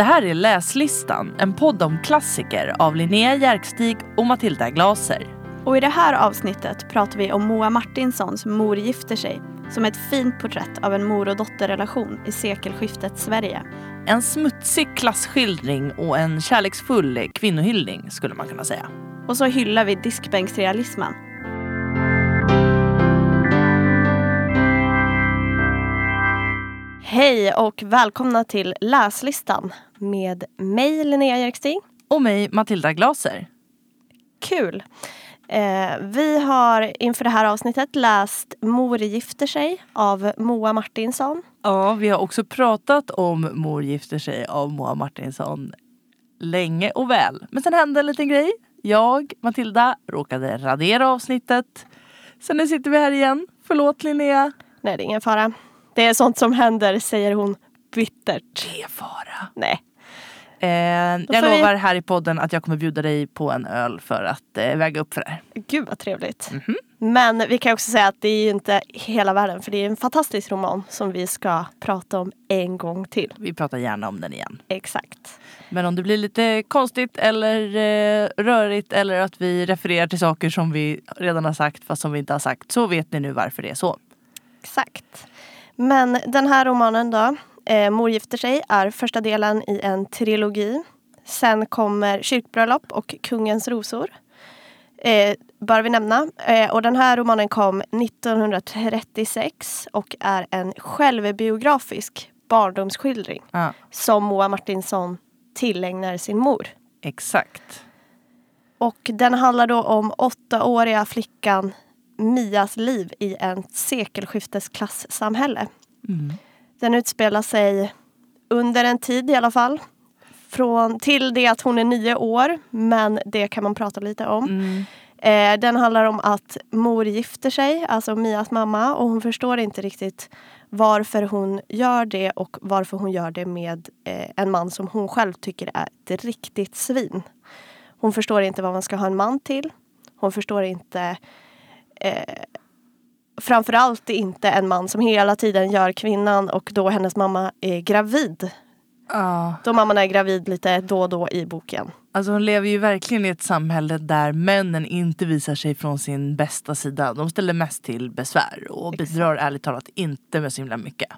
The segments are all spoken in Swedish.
Det här är Läslistan, en podd om klassiker av Linnea Järkstig och Matilda Glaser. Och i det här avsnittet pratar vi om Moa Martinsons Mor gifter sig som ett fint porträtt av en mor och dotterrelation i sekelskiftets Sverige. En smutsig klassskildring och en kärleksfull kvinnohyllning skulle man kunna säga. Och så hyllar vi diskbänksrealismen. Hej och välkomna till Läslistan med mig Linnea Järkstig. Och mig Matilda Glaser. Kul! Eh, vi har inför det här avsnittet läst Mor gifter sig av Moa Martinsson. Ja, vi har också pratat om Mor gifter sig av Moa Martinsson länge och väl. Men sen hände en liten grej. Jag, Matilda, råkade radera avsnittet. Så nu sitter vi här igen. Förlåt Linnea. Nej, det är ingen fara. Det är sånt som händer, säger hon bittert. Det är fara. Nej. Eh, jag får vi- lovar här i podden att jag kommer bjuda dig på en öl för att eh, väga upp för det här. Gud vad trevligt. Mhm. Men vi kan också säga att det är ju inte hela världen för det är en fantastisk roman som vi ska prata om en gång till. Vi pratar gärna om den igen. Exakt. Men om det blir lite konstigt eller eh, rörigt eller att vi refererar till saker som vi redan har sagt fast som vi inte har sagt så vet ni nu varför det är så. Exakt. Men den här romanen då, eh, Mor gifter sig, är första delen i en trilogi. Sen kommer Kyrkbröllop och Kungens rosor. Eh, bör vi nämna. Eh, och den här romanen kom 1936 och är en självbiografisk barndomsskildring Ja, som Moa Martinsson tillägnar sin mor. exakt. Och den handlar då om åttaåriga flickan Mias liv i ett sekelskiftesklassamhälle. Mm. Den utspelar sig under en tid i alla fall. Från, till det att hon är nio år, men det kan man prata lite om. Mm. Eh, den handlar om att mor gifter sig, alltså Mias mamma, och hon förstår inte riktigt varför hon gör det och varför hon gör det med eh, en man som hon själv tycker är ett riktigt svin. Hon förstår inte vad man ska ha en man till. Hon förstår inte eh, framförallt inte en man som hela tiden gör kvinnan och då hennes mamma är gravid. Ja, Då mamman är gravid lite då och då i boken. alltså hon lever ju verkligen i ett samhälle där männen inte visar sig från sin bästa sida. De ställer mest till besvär och Exakt. bidrar ärligt talat inte med så himla mycket.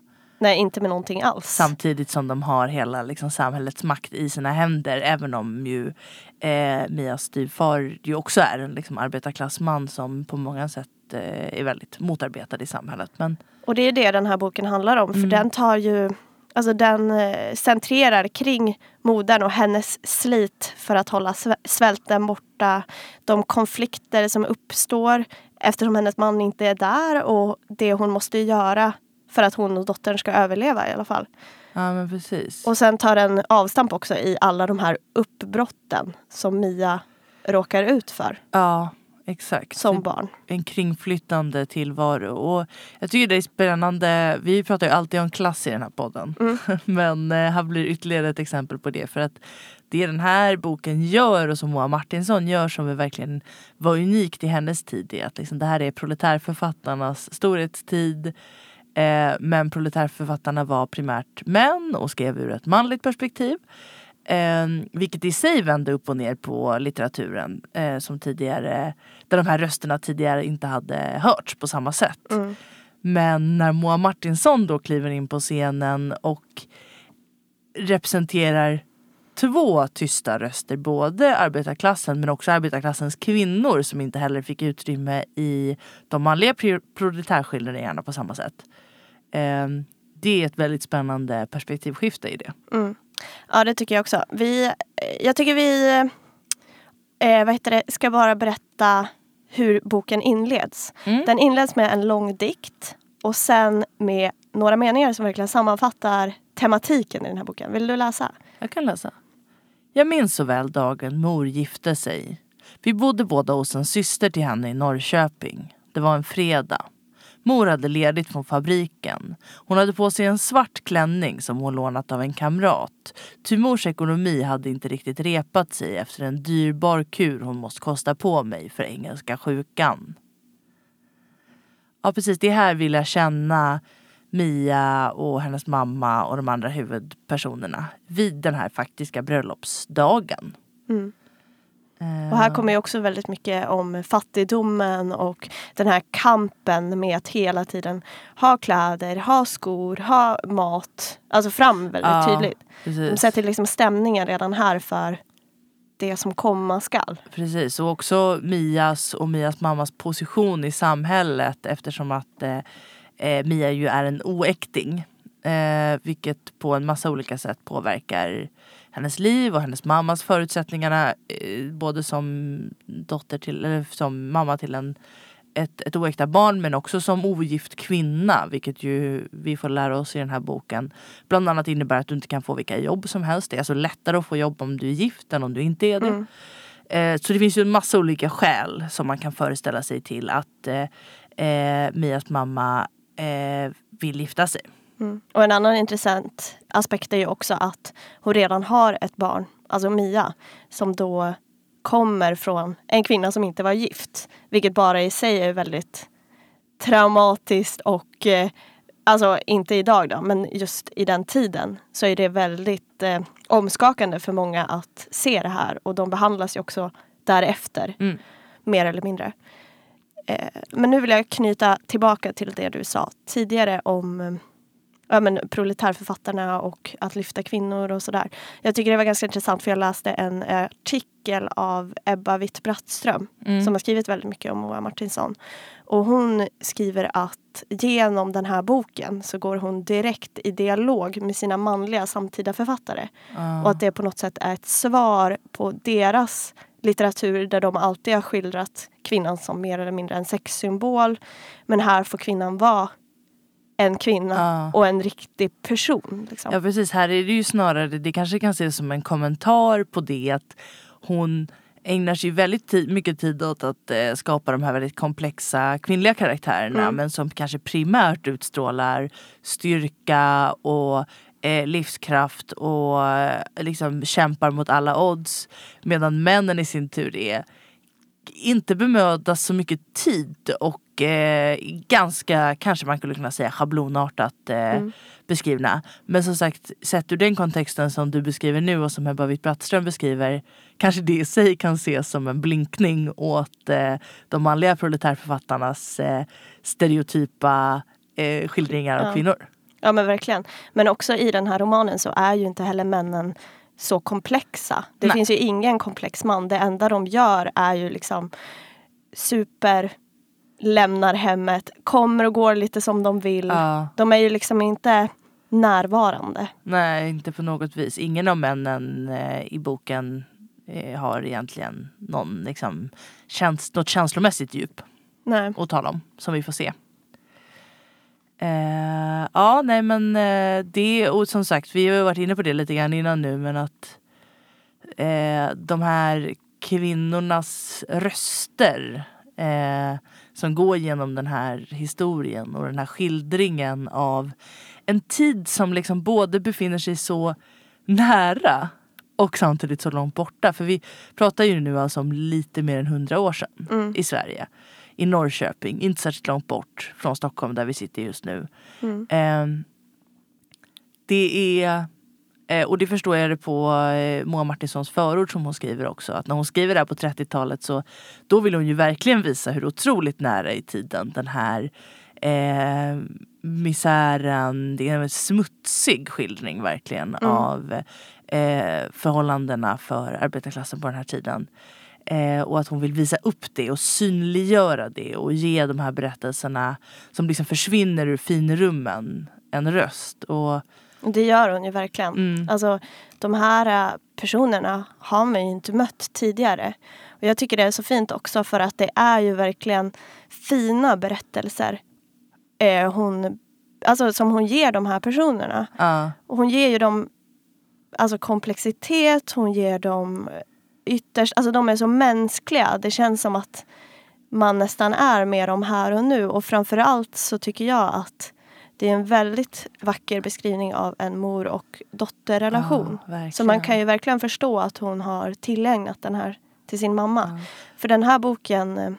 Nej, inte med någonting alls. Samtidigt som de har hela liksom, samhällets makt i sina händer. Även om ju eh, Mias styvfar ju också är en liksom, arbetarklassman som på många sätt eh, är väldigt motarbetad i samhället. Men Och det är det den här boken handlar om. För Mm. den tar ju Alltså den eh, centrerar kring modern och hennes slit för att hålla svälten borta. De konflikter som uppstår eftersom hennes man inte är där och det hon måste göra för att hon och dottern ska överleva i alla fall. ja men precis. Och sen tar den avstamp också i alla de här uppbrotten som Mia råkar ut för ja exakt. som barn. en kringflyttande tillvaro. Och jag tycker det är spännande. Vi pratar ju alltid om klass i den här podden. Mm. Men eh, här blir ytterligare ett exempel på det. För att det den här boken gör och som Moa Martinsson gör som är verkligen var unikt i hennes tid är att liksom, det här är proletärförfattarnas storhetstid. Eh, men proletärförfattarna var primärt män och skrev ur ett manligt perspektiv. Eh, vilket i sig vände upp och ner på litteraturen eh, som tidigare, där de här rösterna tidigare inte hade hörts på samma sätt. Mm. Men när Moa Martinsson då kliver in på scenen och representerar två tysta röster, både arbetarklassen men också arbetarklassens kvinnor som inte heller fick utrymme i de manliga proletärskildringarna på samma sätt. Eh, det är ett väldigt spännande perspektivskifte i det. Mm. Ja, det tycker jag också. Vi, eh, jag tycker vi eh, vad heter det, ska bara berätta hur boken inleds. Mm. Den inleds med en lång dikt och sen med några meningar som verkligen sammanfattar tematiken i den här boken. Vill du läsa? Jag kan läsa. Jag minns så väl dagen mor gifte sig. Vi bodde båda hos en syster till henne i Norrköping. Det var en fredag. Mor hade ledigt från fabriken. Hon hade på sig en svart klänning som hon lånat av en kamrat. Ty mors ekonomi hade inte riktigt repat sig efter en dyrbar kur hon måste kosta på mig för engelska sjukan. Ja precis, det här vill jag känna Mia och hennes mamma och de andra huvudpersonerna vid den här faktiska bröllopsdagen. Mm. Eh, Och här kommer ju också väldigt mycket om fattigdomen och den här kampen med att hela tiden ha kläder, ha skor, ha mat. Alltså fram väldigt Ja, tydligt. De precis. sätter liksom stämningen redan här för det som komma skall. Precis, och också Mias och Mias mammas position i samhället eftersom att eh, eh, Mia ju är en oäkting. Eh, vilket på en massa olika sätt påverkar hennes liv och hennes mammas förutsättningarna. Eh, både som dotter till, eller som mamma till en, ett, ett oäkta barn men också som ogift kvinna. Vilket ju vi får lära oss i den här boken. Bland annat innebär att du inte kan få vilka jobb som helst. Det är alltså lättare att få jobb om du är gift än om du inte är det. Mm. Eh, så det finns ju en massa olika skäl som man kan föreställa sig till att eh, eh, Mias mamma eh, vill gifta sig. Mm. Och en annan intressant aspekt är ju också att hon redan har ett barn, alltså Mia, som då kommer från en kvinna som inte var gift. Vilket bara i sig är väldigt traumatiskt och eh, alltså inte idag då, men just i den tiden så är det väldigt eh, omskakande för många att se det här och de behandlas ju också därefter, Mm. mer eller mindre. Eh, men nu vill jag knyta tillbaka till det du sa tidigare om eh, ja, men proletärförfattarna och att lyfta kvinnor och sådär. Jag tycker det var ganska intressant för jag läste en artikel av Ebba Witt-Brattström Mm. som har skrivit väldigt mycket om Moa Martinsson. Och hon skriver att genom den här boken så går hon direkt i dialog med sina manliga samtida författare. Ja. Och att det på något sätt är ett svar på deras litteratur där de alltid har skildrat kvinnan som mer eller mindre en sexsymbol. Men här får kvinnan vara en kvinna Ja. och en riktig person. Liksom. Ja precis, här är det ju snarare, det kanske kan ses som en kommentar på det att hon ägnar sig väldigt tid, mycket tid åt att eh, skapa de här väldigt komplexa kvinnliga karaktärerna Mm. men som kanske primärt utstrålar styrka och eh, livskraft och eh, liksom kämpar mot alla odds. Medan männen i sin tur är inte bemödas så mycket tid och eh, ganska, kanske man skulle kunna säga schablonartat eh, Mm. beskrivna. Men som sagt, sett ur den kontexten som du beskriver nu och som Ebba Witt-Brattström beskriver kanske det i sig kan ses som en blinkning åt eh, de manliga proletärförfattarnas eh, stereotypa eh, skildringar av Ja. kvinnor. Ja men verkligen. Men också i den här romanen så är ju inte heller männen så komplexa. Det Nej. finns ju ingen komplex man. Det enda de gör är ju liksom super lämnar hemmet, kommer och går lite som de vill. Ja. De är ju liksom inte närvarande. Nej, inte på något vis. Ingen av männen eh, i boken eh, har egentligen någon, liksom, käns- något känslomässigt djup Nej. att tala om, som vi får se. Eh, ja, nej men eh, det, och som sagt, vi har ju varit inne på det lite grann innan nu, men att eh, de här kvinnornas röster eh, som går genom den här historien och den här skildringen av en tid som liksom både befinner sig så nära och samtidigt så långt borta. För vi pratar ju nu alltså om lite mer än hundra år sedan Mm. i Sverige. I Norrköping, inte särskilt långt bort från Stockholm där vi sitter just nu. Mm. Ehm, det är, eh, och det förstår jag det på eh, Moa Martinssons förord som hon skriver också. Att när hon skriver det här på 30-talet så då vill hon ju verkligen visa hur otroligt nära i tiden den här eh, misären, det är en smutsig skildring verkligen Mm. av eh, förhållandena för arbetarklassen på den här tiden. Eh, och att hon vill visa upp det och synliggöra det och ge de här berättelserna som liksom försvinner ur finrummen en röst. Och, Det gör hon ju verkligen. mm, Alltså de här äh, personerna har man ju inte mött tidigare. Och jag tycker det är så fint också för att det är ju verkligen fina berättelser eh, hon, alltså, som hon ger de här personerna. ja, Och hon ger ju dem alltså, komplexitet, hon ger dem ytterst, alltså de är så mänskliga. Det känns som att man nästan är med dem här och nu. Och framförallt så tycker jag att det är en väldigt vacker beskrivning av en mor och dotterrelation. ja. Så man kan ju verkligen förstå att hon har tillägnat den här till sin mamma. Ja. För den här boken, eh,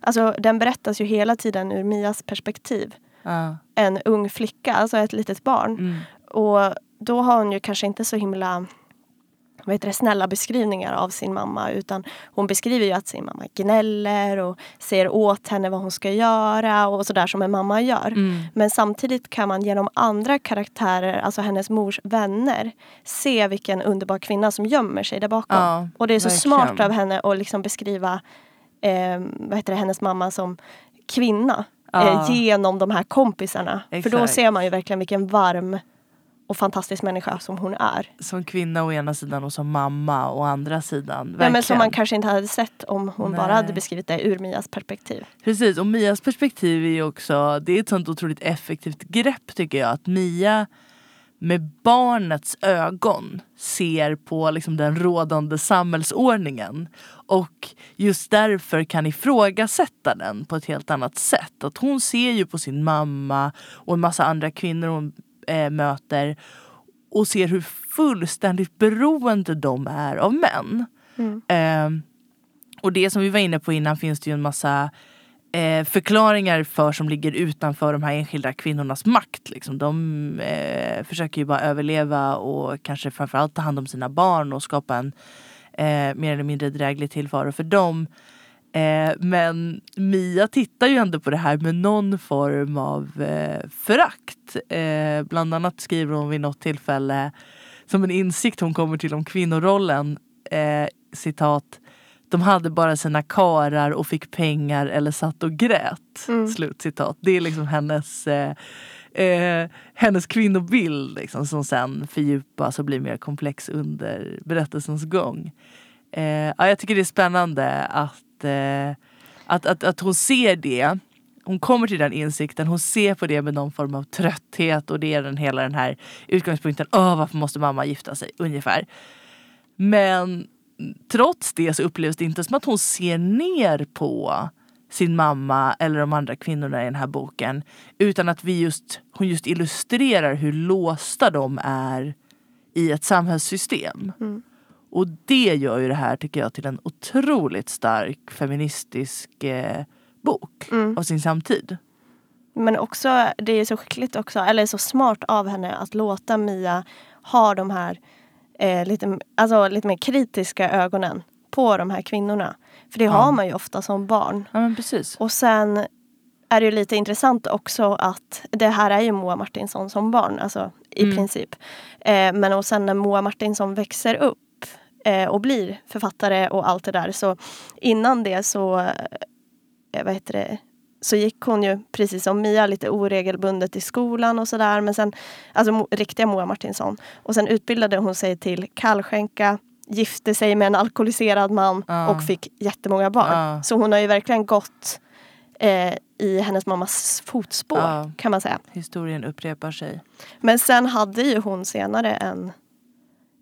alltså den berättas ju hela tiden ur Mias perspektiv. Ja. en ung flicka, alltså ett litet barn. Mm. Och då har hon ju kanske inte så himla vad heter det, snälla beskrivningar av sin mamma utan hon beskriver ju att sin mamma gnäller och säger åt henne vad hon ska göra och sådär som en mamma gör. Mm. Men samtidigt kan man genom andra karaktärer, alltså hennes mors vänner, se vilken underbar kvinna som gömmer sig där bakom. Ja, och det är så verkligen. smart av henne att liksom beskriva eh, vad heter det, hennes mamma som kvinna. Ja. Eh, genom de här kompisarna. För då Exakt. ser man ju verkligen vilken varm och fantastisk människa som hon är. Som kvinna å ena sidan och som mamma å andra sidan. Ja, men som man kanske inte hade sett om hon Nej. bara hade beskrivit det ur Mias perspektiv. Precis, och Mias perspektiv är ju också, det är ett sånt otroligt effektivt grepp tycker jag. Att Mia med barnets ögon ser på liksom den rådande samhällsordningen. Och just därför kan ifrågasätta den på ett helt annat sätt. Att hon ser ju på sin mamma och en massa andra kvinnor hon eh, möter och ser hur fullständigt beroende de är av män. Eh, och det som vi var inne på innan finns det ju en massa eh, förklaringar för som ligger utanför de här enskilda kvinnornas makt. Liksom. De eh, försöker ju bara överleva och kanske framförallt ta hand om sina barn och skapa en eh, mer eller mindre dräglig tillvaro för dem. Eh, men Mia tittar ju ändå på det här med någon form av eh, förakt. Eh, bland annat skriver hon vid något tillfälle som en insikt hon kommer till om kvinnorollen. Eh, citat. De hade bara sina karar och fick pengar eller satt och grät. Mm. Slut citat. Det är liksom hennes, eh, eh, hennes kvinnobild liksom, som sen fördjupas och blir mer komplex under berättelsens gång. Eh, ja, jag tycker det är spännande att, eh, att, att, att hon ser det. Hon kommer till den insikten, hon ser på det med någon form av trötthet och det är den, hela den här utgångspunkten. Åh, varför måste mamma gifta sig? Ungefär. Men trots det så upplevs det inte som att hon ser ner på sin mamma eller de andra kvinnorna i den här boken. Utan att vi just, hon just illustrerar hur låsta de är i ett samhällssystem. Mm. Och det gör ju det här tycker jag till en otroligt stark feministisk eh, bok Mm. av sin samtid. Men också, det är så skickligt också, eller så smart av henne att låta Mia ha de här eh, lite, alltså, lite mer kritiska ögonen på de här kvinnorna. För det Ja. har man ju ofta som barn. Ja men precis. Och sen är det ju lite intressant också att det här är ju Moa Martinsson som barn, alltså i Mm. princip. Eh, men och sen när Moa Martinsson växer upp eh, och blir författare och allt det där så innan det så, eh, vad heter det, så gick hon ju precis som Mia lite oregelbundet i skolan och sådär. Men sen, alltså riktiga Moa Martinsson. Och sen utbildade hon sig till kallskänka, gifte sig med en alkoholiserad man Ja. och fick jättemånga barn. Ja. Så hon har ju verkligen gått eh, i hennes mammas fotspår Ja. kan man säga. Historien upprepar sig. Men sen hade ju hon senare en,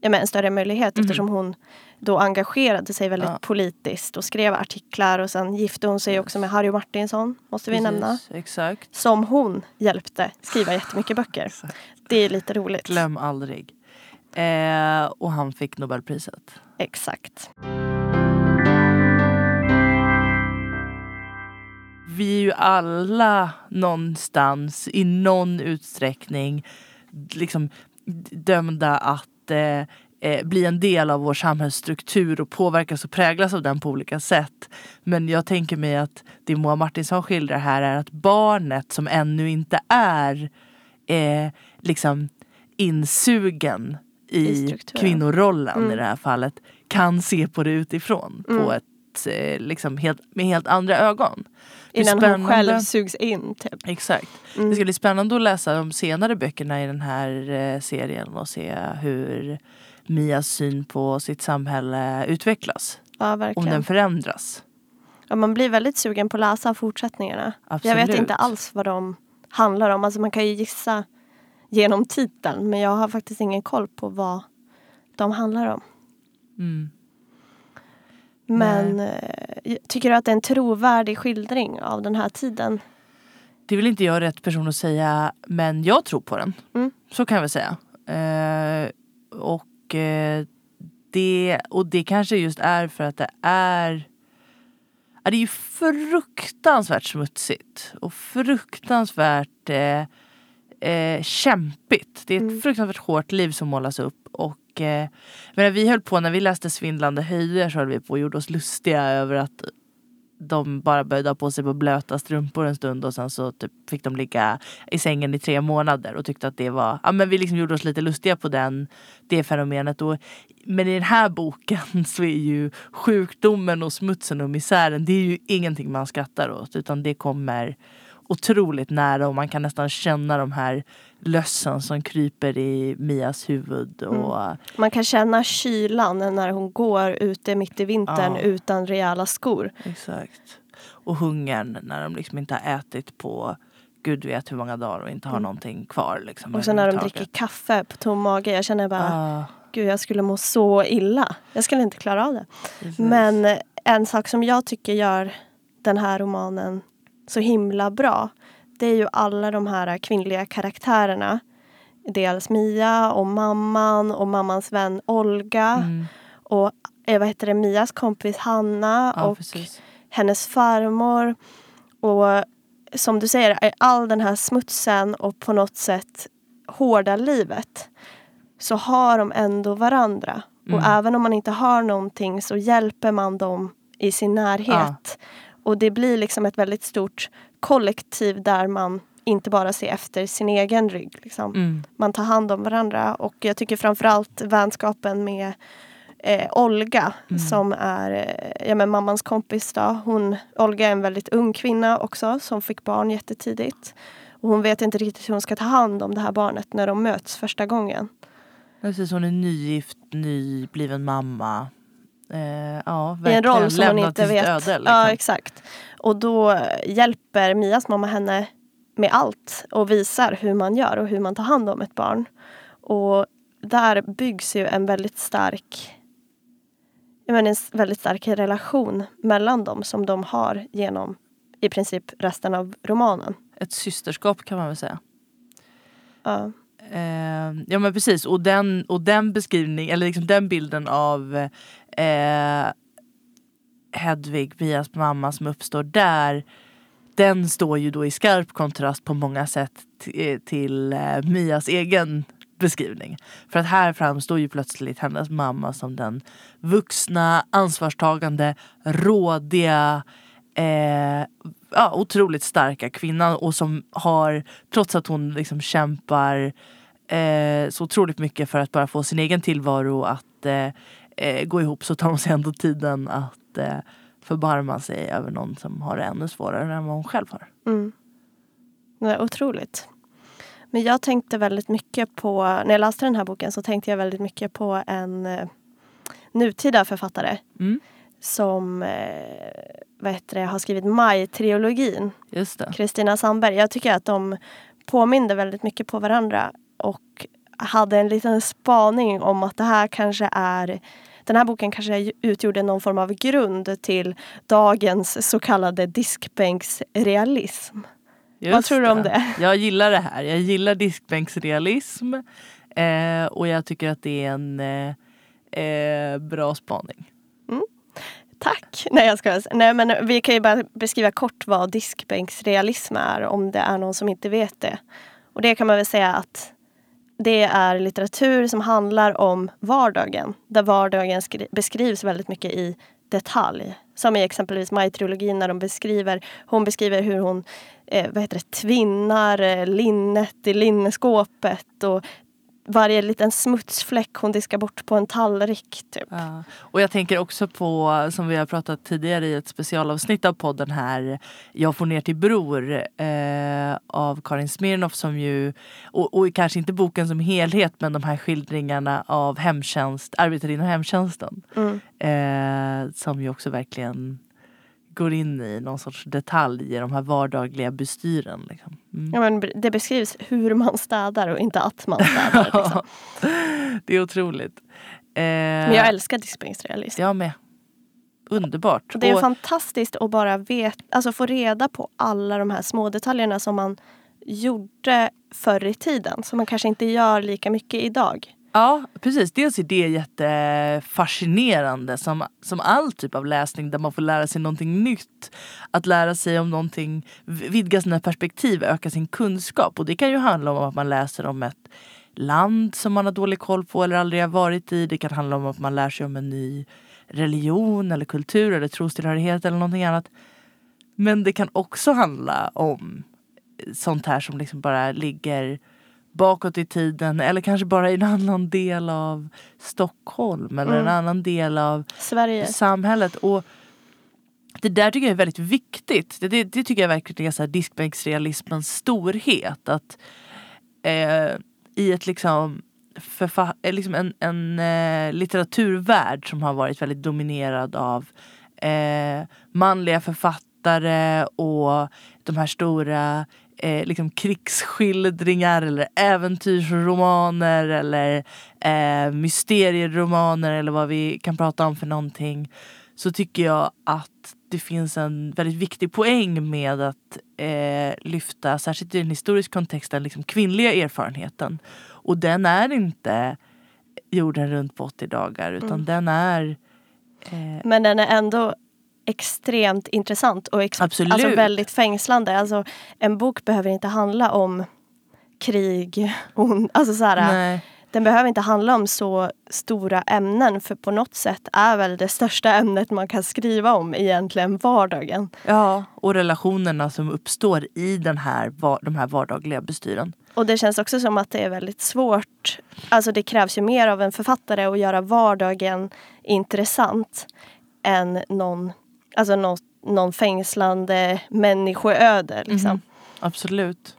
ja, men en större möjlighet Mhm. eftersom hon då engagerade sig väldigt Ja. politiskt och skrev artiklar och sen gifte hon sig också med Harry Martinsson, måste vi nämna. Precis, Exakt. Som hon hjälpte skriva jättemycket böcker. Exakt. Det är lite roligt. Glöm aldrig. Eh, och han fick Nobelpriset. Exakt. Vi är ju alla någonstans i någon utsträckning liksom dömda att eh, eh, bli en del av vår samhällsstruktur och påverkas och präglas av den på olika sätt. Men jag tänker mig att det Moa Martinsson skildrar här är att barnet som ännu inte är eh, liksom insugen I i, kvinnorollen Mm. i det här fallet kan se på det utifrån på Mm. ett, eh, liksom helt, med helt andra ögon. Innan hon själv sugs in. Typ. Exakt. Mm. Det ska bli spännande att läsa de senare böckerna i den här eh, serien och se hur Mias syn på sitt samhälle utvecklas. Ja, Om verkligen. den förändras. Ja, man blir väldigt sugen på att läsa fortsättningarna. Absolut. Jag vet inte alls vad de handlar om. Alltså man kan ju gissa genom titeln men jag har faktiskt ingen koll på vad de handlar om. Mm. Men eh, tycker du att det är en trovärdig skildring av den här tiden? Det är väl inte jag rätt person att säga men jag tror på den. Mm. Så kan jag väl säga. Eh, och, eh, det, och det kanske just är för att det är det är ju fruktansvärt smutsigt och fruktansvärt eh, eh, kämpigt. Det är ett Mm. fruktansvärt hårt liv som målas upp. Och, eh, men vi höll på, när vi läste Svindlande höjder så höll vi på och gjorde oss lustiga över att de bara böjde på sig på blöta strumpor en stund och sen så typ fick de ligga i sängen i tre månader och tyckte att det var, ja men vi liksom gjorde oss lite lustiga på den, det fenomenet. Och, men i den här boken så är ju sjukdomen och smutsen och misären, det är ju ingenting man skrattar åt utan det kommer otroligt nära och man kan nästan känna de här lössen som kryper i Mias huvud. Och, Man kan känna kylan när hon går ute mitt i vintern Ja. utan rejäla skor. Exakt. Och hungern när de liksom inte har ätit på gud vet hur många dagar och inte har någonting kvar. Liksom, Mm. Och sen när de dricker kaffe på tom mage. Jag känner bara, Ah, gud jag skulle må så illa. Jag skulle inte klara av det. precis. Men en sak som jag tycker gör den här romanen så himla bra. Det är ju alla de här kvinnliga karaktärerna. Dels Mia och mamman och mammans vän Olga. Mm, Och eh, vad heter det, Mias kompis Hanna. ja, och precis. hennes farmor. Och som du säger, är all den här smutsen och på något sätt hårda livet så har de ändå varandra. Och Mm. även om man inte har någonting så hjälper man dem i sin närhet. Och det blir liksom ett väldigt stort kollektiv där man inte bara ser efter sin egen rygg. Liksom. Mm, Man tar hand om varandra och jag tycker framförallt vänskapen med eh, Olga Mm. som är eh, ja, men mammans kompis. Då. Hon, Olga är en väldigt ung kvinna också som fick barn jättetidigt. Och hon vet inte riktigt hur hon ska ta hand om det här barnet när de möts första gången. precis. Hon är nygift, nybliven mamma. Eh, ja, I en roll som hon inte vet. Öde, liksom. Ja exakt. Och då hjälper Mias mamma henne med allt och visar hur man gör och hur man tar hand om ett barn. Och där byggs ju en väldigt stark jag menar, en väldigt stark relation mellan dem som de har genom i princip resten av romanen. Ett systerskap kan man väl säga. Ja. Eh, ja men precis och den, och den beskrivningen, eller liksom den bilden av eh, Hedvig, Mias mamma som uppstår där. Den står ju då i skarp kontrast på många sätt eh, till eh, Mias egen beskrivning. För att här framstår ju plötsligt hennes mamma som den vuxna, ansvarstagande, rådiga, eh, ja, otroligt starka kvinnan och som har, trots att hon liksom kämpar eh, så otroligt mycket för att bara få sin egen tillvaro att eh, eh, gå ihop så tar hon sig ändå tiden att eh, förbarma sig över någon som har det ännu svårare än vad hon själv har. Mm. Det är otroligt. Men jag tänkte väldigt mycket på, när jag läste den här boken så tänkte jag väldigt mycket på en eh, nutida författare Mm. Som eh, vad heter det, har skrivit Maj-trilogin. Kristina Sandberg. Jag tycker att de påminde väldigt mycket på varandra och hade en liten spaning om att det här kanske är den här boken kanske utgjorde någon form av grund till dagens så kallade diskbänksrealism. Vad Just tror du om det? Jag gillar det här. Jag gillar diskbänksrealism. Eh, och jag tycker att det är en eh, eh, bra spaning. Tack! Nej, jag skojar. nej men vi kan ju bara beskriva kort vad diskbänksrealism är om det är någon som inte vet det. Och det kan man väl säga att det är litteratur som handlar om vardagen. Där vardagen beskrivs väldigt mycket i detalj. Som i exempelvis Maj-trilogin när de beskriver, hon beskriver hur hon eh, vad heter det, tvinnar eh, linnet i linneskåpet och varje liten smutsfläck hon diskar bort på en tallrik. Typ. Ja. Och jag tänker också på, som vi har pratat tidigare i ett specialavsnitt av podden här, Jag får ner till Bror eh, av Karin Smirnoff som ju, och, och kanske inte boken som helhet men de här skildringarna av hemtjänst, arbetare inom hemtjänsten. Mm. Eh, som ju också verkligen går in i någon sorts detalj i de här vardagliga bestyren. Liksom. Mm. Ja, men det beskrivs hur man städar och inte att man städar. Liksom. det är otroligt. Eh, Men jag älskar diskbänksrealism. jag med. Underbart. Och det är Och- fantastiskt att bara vet, alltså få reda på alla de här små detaljerna som man gjorde förr i tiden. Som man kanske inte gör lika mycket idag. Ja precis, dels är det jättefascinerande som, som all typ av läsning där man får lära sig någonting nytt. Att lära sig om någonting, vidga sina perspektiv, öka sin kunskap. Och det kan ju handla om att man läser om ett land som man har dålig koll på eller aldrig har varit i. Det kan handla om att man lär sig om en ny religion eller kultur eller trostillhörighet eller någonting annat. Men det kan också handla om sånt här som liksom bara ligger bakåt i tiden eller kanske bara i en annan del av Stockholm eller mm. en annan del av Sverige. samhället. Och det där tycker jag är väldigt viktigt. Det, det, det tycker jag verkligen är så här diskbänksrealismens storhet. Att eh, i ett liksom, eh, liksom en, en eh, litteraturvärld som har varit väldigt dominerad av eh, manliga författare och de här stora eh, liksom krigsskildringar eller äventyrsromaner eller eh, mysterieromaner eller vad vi kan prata om för någonting så tycker jag att det finns en väldigt viktig poäng med att eh, lyfta, särskilt i en historisk kontext, den liksom kvinnliga erfarenheten. Och den är inte jorden runt på 80 dagar utan mm. den är... Eh... Men den är ändå extremt intressant och ex Absolut. Alltså väldigt fängslande. Alltså, en bok behöver inte handla om krig. Och, alltså så här, den behöver inte handla om så stora ämnen för på något sätt är väl det största ämnet man kan skriva om egentligen vardagen. Ja, och relationerna som uppstår i den här, de här vardagliga bestyren. Och det känns också som att det är väldigt svårt. Alltså det krävs ju mer av en författare att göra vardagen intressant än någon alltså något, någon fängslande människoöde. Liksom. Mm, absolut.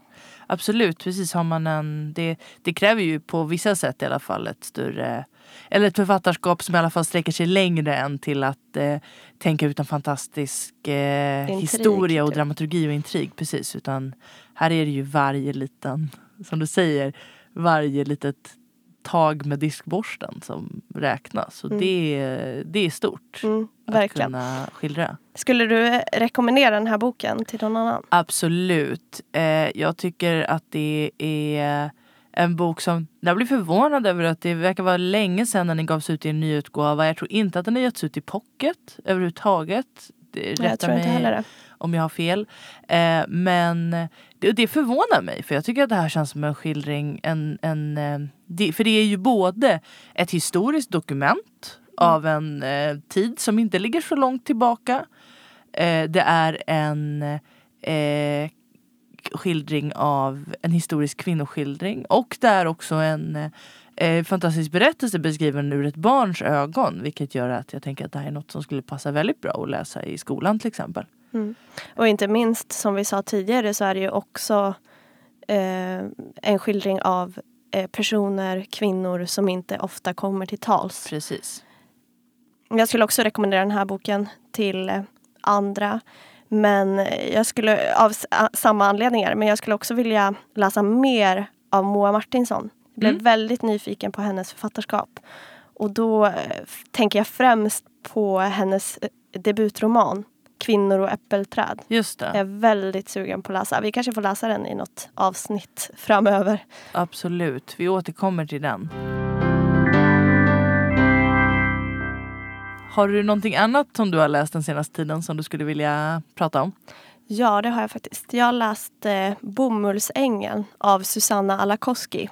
Absolut, precis har man en... Det, det kräver ju på vissa sätt i alla fall ett större... Eller ett författarskap som i alla fall sträcker sig längre än till att eh, tänka ut en fantastisk eh, historia och typ. dramaturgi och intrig. Precis, utan här är det ju varje liten, som du säger, varje litet tag med diskborsten som räknas. Och mm. det, det är stort. Mm, verkligen. Att kunna skildra. Skulle du rekommendera den här boken till någon annan? Absolut. Eh, jag tycker att det är en bok som, jag blir förvånad över att det verkar vara länge sedan den gavs ut i en nyutgåva. Jag tror inte att den har getts ut i pocket överhuvudtaget. Heller det om jag har fel. Eh, men det, det förvånar mig för jag tycker att det här känns som en skildring. En, en, eh, det, för det är ju både ett historiskt dokument mm. av en eh, tid som inte ligger så långt tillbaka. Eh, det är en eh, skildring av en historisk kvinnoskildring och det är också en eh, fantastisk berättelse beskriven ur ett barns ögon vilket gör att jag tänker att det här är något som skulle passa väldigt bra att läsa i skolan till exempel. Mm. Och inte minst som vi sa tidigare så är det ju också eh, en skildring av eh, personer, kvinnor som inte ofta kommer till tals. Precis. Jag skulle också rekommendera den här boken till eh, andra. Men jag skulle, av samma anledningar, men jag skulle också vilja läsa mer av Moa Martinsson. Jag blev mm. väldigt nyfiken på hennes författarskap. Och då eh, tänker jag främst på hennes eh, debutroman Kvinnor och äppelträd. Just det. Jag är väldigt sugen på att läsa. Vi kanske får läsa den i något avsnitt framöver. Absolut, vi återkommer till den. Har du någonting annat som du har läst den senaste tiden som du skulle vilja prata om? Ja, det har jag faktiskt. Jag har läst eh, Bomullsängeln av Susanna Alakoski.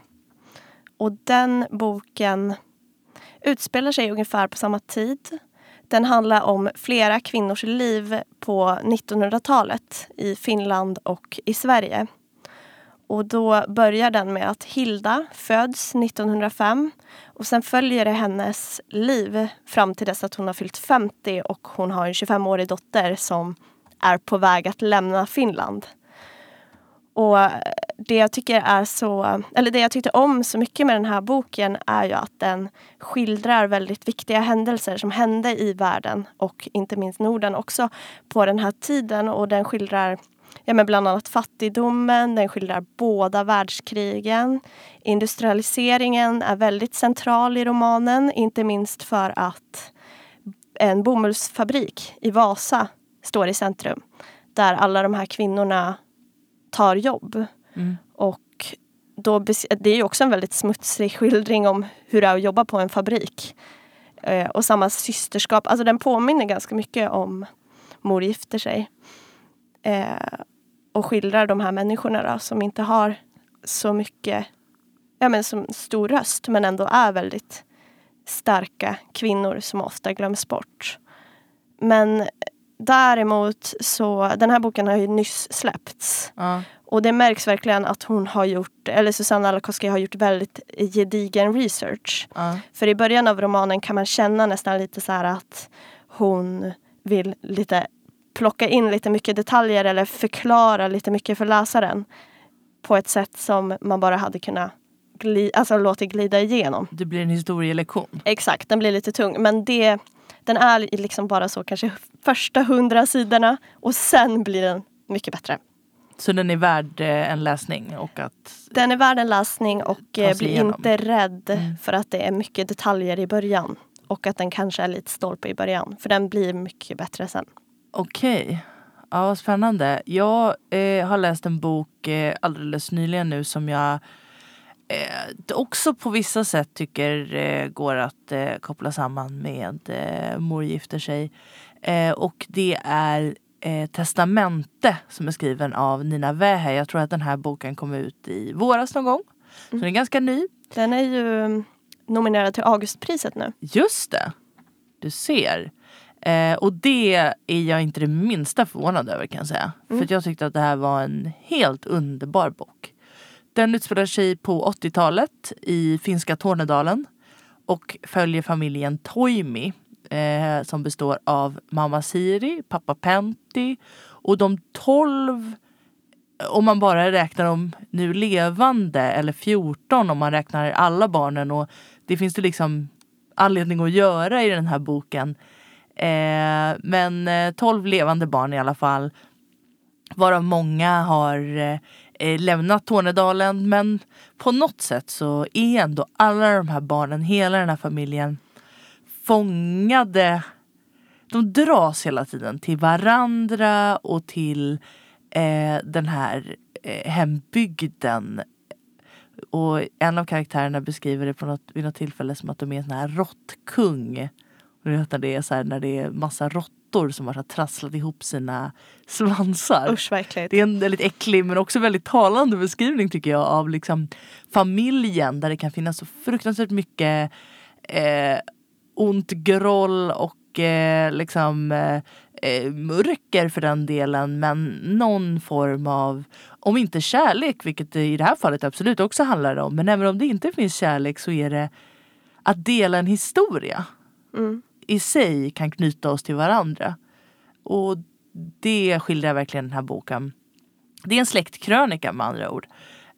Och den boken utspelar sig ungefär på samma tid den handlar om flera kvinnors liv på 1900-talet i Finland och i Sverige. Och då börjar den med att Hilda föds 1905 och sen följer det hennes liv fram till dess att hon har fyllt 50 och hon har en 25-årig dotter som är på väg att lämna Finland. Och det jag tycker är så, eller det jag tyckte om så mycket med den här boken är ju att den skildrar väldigt viktiga händelser som hände i världen och inte minst Norden också på den här tiden och den skildrar ja, men bland annat fattigdomen, den skildrar båda världskrigen. Industrialiseringen är väldigt central i romanen, inte minst för att en bomullsfabrik i Vasa står i centrum. Där alla de här kvinnorna tar jobb. Mm. Och då, det är ju också en väldigt smutsig skildring om hur det är att jobba på en fabrik. Eh, och samma systerskap, alltså den påminner ganska mycket om Mor gifter sig. Eh, och skildrar de här människorna då, som inte har så mycket, ja men som stor röst men ändå är väldigt starka kvinnor som ofta glöms bort. Men däremot så, den här boken har ju nyss släppts. Ja. Och det märks verkligen att hon har gjort, eller Susanna Alakoski har gjort väldigt gedigen research. Ja. För i början av romanen kan man känna nästan lite så här att hon vill lite plocka in lite mycket detaljer eller förklara lite mycket för läsaren. På ett sätt som man bara hade kunnat gli, alltså låta glida igenom. Det blir en historielektion. Exakt, den blir lite tung. Men det, den är liksom bara så kanske första hundra sidorna och sen blir den mycket bättre. Så den är värd eh, en läsning och att Den är värd en läsning och eh, bli inte rädd Mm. för att det är mycket detaljer i början. Och att den kanske är lite stolpe i början. För den blir mycket bättre sen. Okej. Ja, vad spännande. Jag eh, har läst en bok eh, alldeles nyligen nu som jag eh, också på vissa sätt tycker eh, går att eh, koppla samman med eh, Mor gifter sig. Eh, och det är eh, Testamente som är skriven av Nina Wäher. Jag tror att den här boken kom ut i våras någon gång. Så den är ganska ny. Den är ju mm, nominerad till Augustpriset nu. Just det. Du ser. Eh, och det är jag inte det minsta förvånad över kan jag säga. För att jag tyckte att det här var en helt underbar bok. Den utspelar sig på 80-talet i finska Tornedalen och följer familjen Toimi eh, som består av mamma Siri, pappa Pentti och de 12 om man bara räknar dem nu levande eller 14 om man räknar alla barnen och det finns det liksom anledning att göra i den här boken. Eh, men eh, 12 levande barn i alla fall. Varav många har eh, eh, lämnat Tornedalen men på något sätt så är ändå alla de här barnen, hela den här familjen fångade. De dras hela tiden till varandra och till eh, den här eh, hembygden. Och en av karaktärerna beskriver det på något, vid något tillfälle som att de är en sån här råttkung. Och du vet när det är så här, när det är massa råttor som har så trasslat ihop sina svansar. Usch. Det är en väldigt äcklig men också väldigt talande beskrivning tycker jag av liksom familjen där det kan finnas så fruktansvärt mycket eh, ont groll och eh, liksom eh, eh, mörker för den delen men någon form av, om inte kärlek, vilket det i det här fallet absolut också handlar om, men även om det inte finns kärlek så är det att dela en historia Mm. I sig kan knyta oss till varandra. Och det skildrar verkligen den här boken. Det är en släktkrönika med andra ord.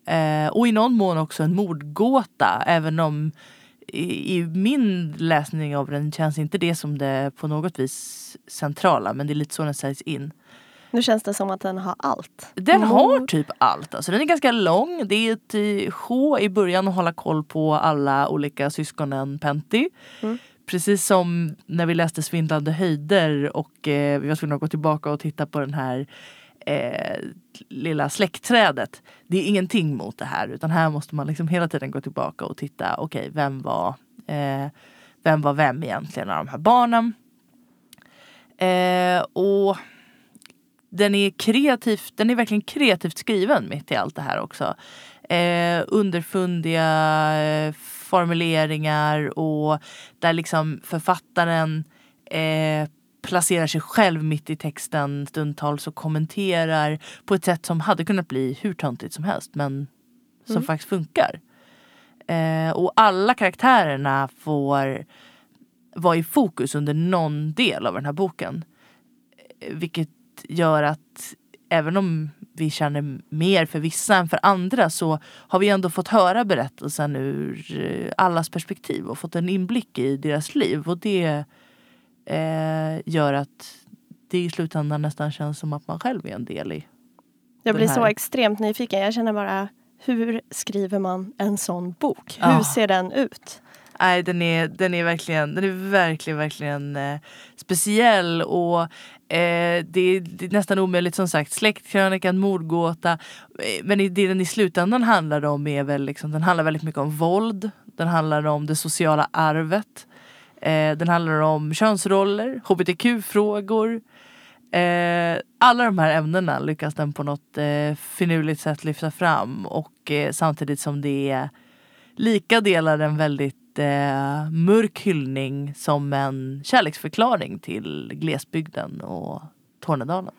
Eh, och i någon mån också en mordgåta även om i, i min läsning av den känns inte det som det på något vis centrala men det är lite så den sägs in. Nu känns det som att den har allt. Den Mord. har typ allt. Alltså, den är ganska lång. Det är ett eh, sjå i början att hålla koll på alla olika syskonen Pentti. Mm. Precis som när vi läste Svindlande höjder och eh, vi var tvungna att gå tillbaka och titta på den här eh, lilla släktträdet. Det är ingenting mot det här utan här måste man liksom hela tiden gå tillbaka och titta. Okej, vem var eh, vem var vem egentligen av de här barnen? Eh, och den är kreativt, den är verkligen kreativt skriven mitt i allt det här också. Eh, underfundiga eh, formuleringar och där liksom författaren eh, placerar sig själv mitt i texten stundtals och kommenterar på ett sätt som hade kunnat bli hur töntigt som helst men som Mm. faktiskt funkar. Eh, och alla karaktärerna får vara i fokus under någon del av den här boken. Eh, Vilket gör att även om vi känner mer för vissa än för andra så har vi ändå fått höra berättelsen ur eh, allas perspektiv och fått en inblick i deras liv. Och det eh, gör att det i slutändan nästan känns som att man själv är en del i. Jag blir så extremt nyfiken. Jag känner bara, hur skriver man en sån bok? Hur ser den ut? Nej, den är, den är verkligen, den är verkligen, verkligen eh, speciell och eh, det, är, det, är, nästan omöjligt som sagt. Släktkrönikan, mordgåta. Eh, men det den i slutändan handlar om är väl liksom, den handlar väldigt mycket om våld. Den handlar om det sociala arvet. Eh, den handlar om könsroller, hbtq-frågor. Eh, alla de här ämnena lyckas den på något eh, finurligt sätt lyfta fram och eh, samtidigt som det är lika delar en väldigt mörk hyllning som en kärleksförklaring till glesbygden och Tornedalen.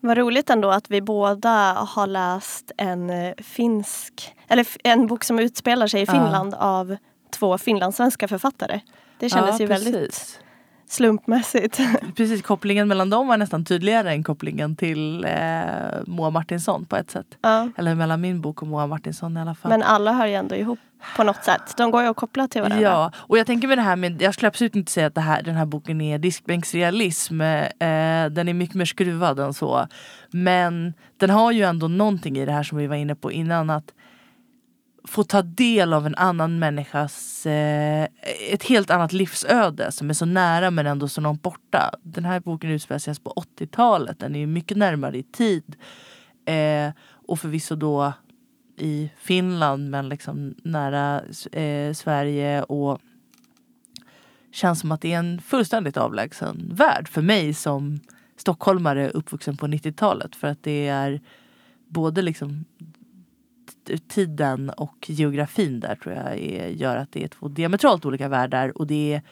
Vad roligt ändå att vi båda har läst en eh, finsk, eller en bok som utspelar sig i Finland ja. av två finlandssvenska författare. Det kändes ja, ju precis. väldigt slumpmässigt. Precis, kopplingen mellan dem var nästan tydligare än kopplingen till eh, Moa Martinsson på ett sätt. Ja. Eller mellan min bok och Moa Martinsson i alla fall. Men alla hör ju ändå ihop på något sätt. De går ju att koppla till varandra. Ja, och jag tänker med det här med, jag skulle absolut inte säga att här, den här boken är diskbänksrealism. Eh, den är mycket mer skruvad än så. Men den har ju ändå någonting i det här som vi var inne på innan. att få ta del av en annan människas, eh, ett helt annat livsöde som är så nära men ändå så långt borta. Den här boken utspelar sig på 80-talet, den är mycket närmare i tid. Eh, och förvisso då i Finland men liksom nära eh, Sverige och känns som att det är en fullständigt avlägsen värld för mig som stockholmare uppvuxen på 90-talet för att det är både liksom tiden och geografin där tror jag är, gör att det är två diametralt olika världar och det är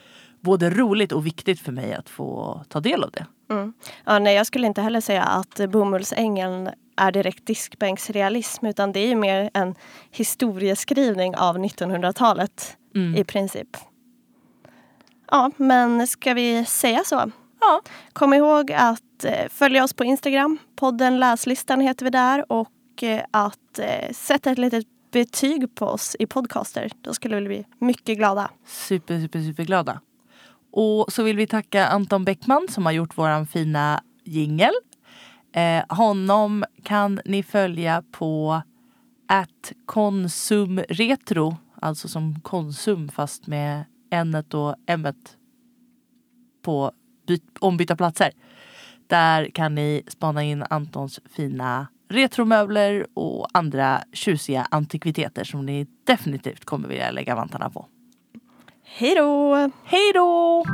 både roligt och viktigt för mig att få ta del av det. Mm. Ja, nej, jag skulle inte heller säga att Bomullsängeln är direkt diskbänksrealism utan det är mer en historieskrivning av 1900-talet mm. i princip. Ja, men ska vi säga så? Ja. Kom ihåg att eh, följa oss på Instagram. Podden Läslistan heter vi där och eh, att eh, sätta ett litet betyg på oss i podcaster. Då skulle vi bli mycket glada. Super, super, super glada. Och så vill vi tacka Anton Bäckman som har gjort våran fina jingel. Eh, honom kan ni följa på att konsumretro, alltså som Konsum fast med n och m på ombytta platser. Där kan ni spana in Antons fina retromöbler och andra tjusiga antikviteter som ni definitivt kommer vilja lägga vantarna på. Hej då! Hej då!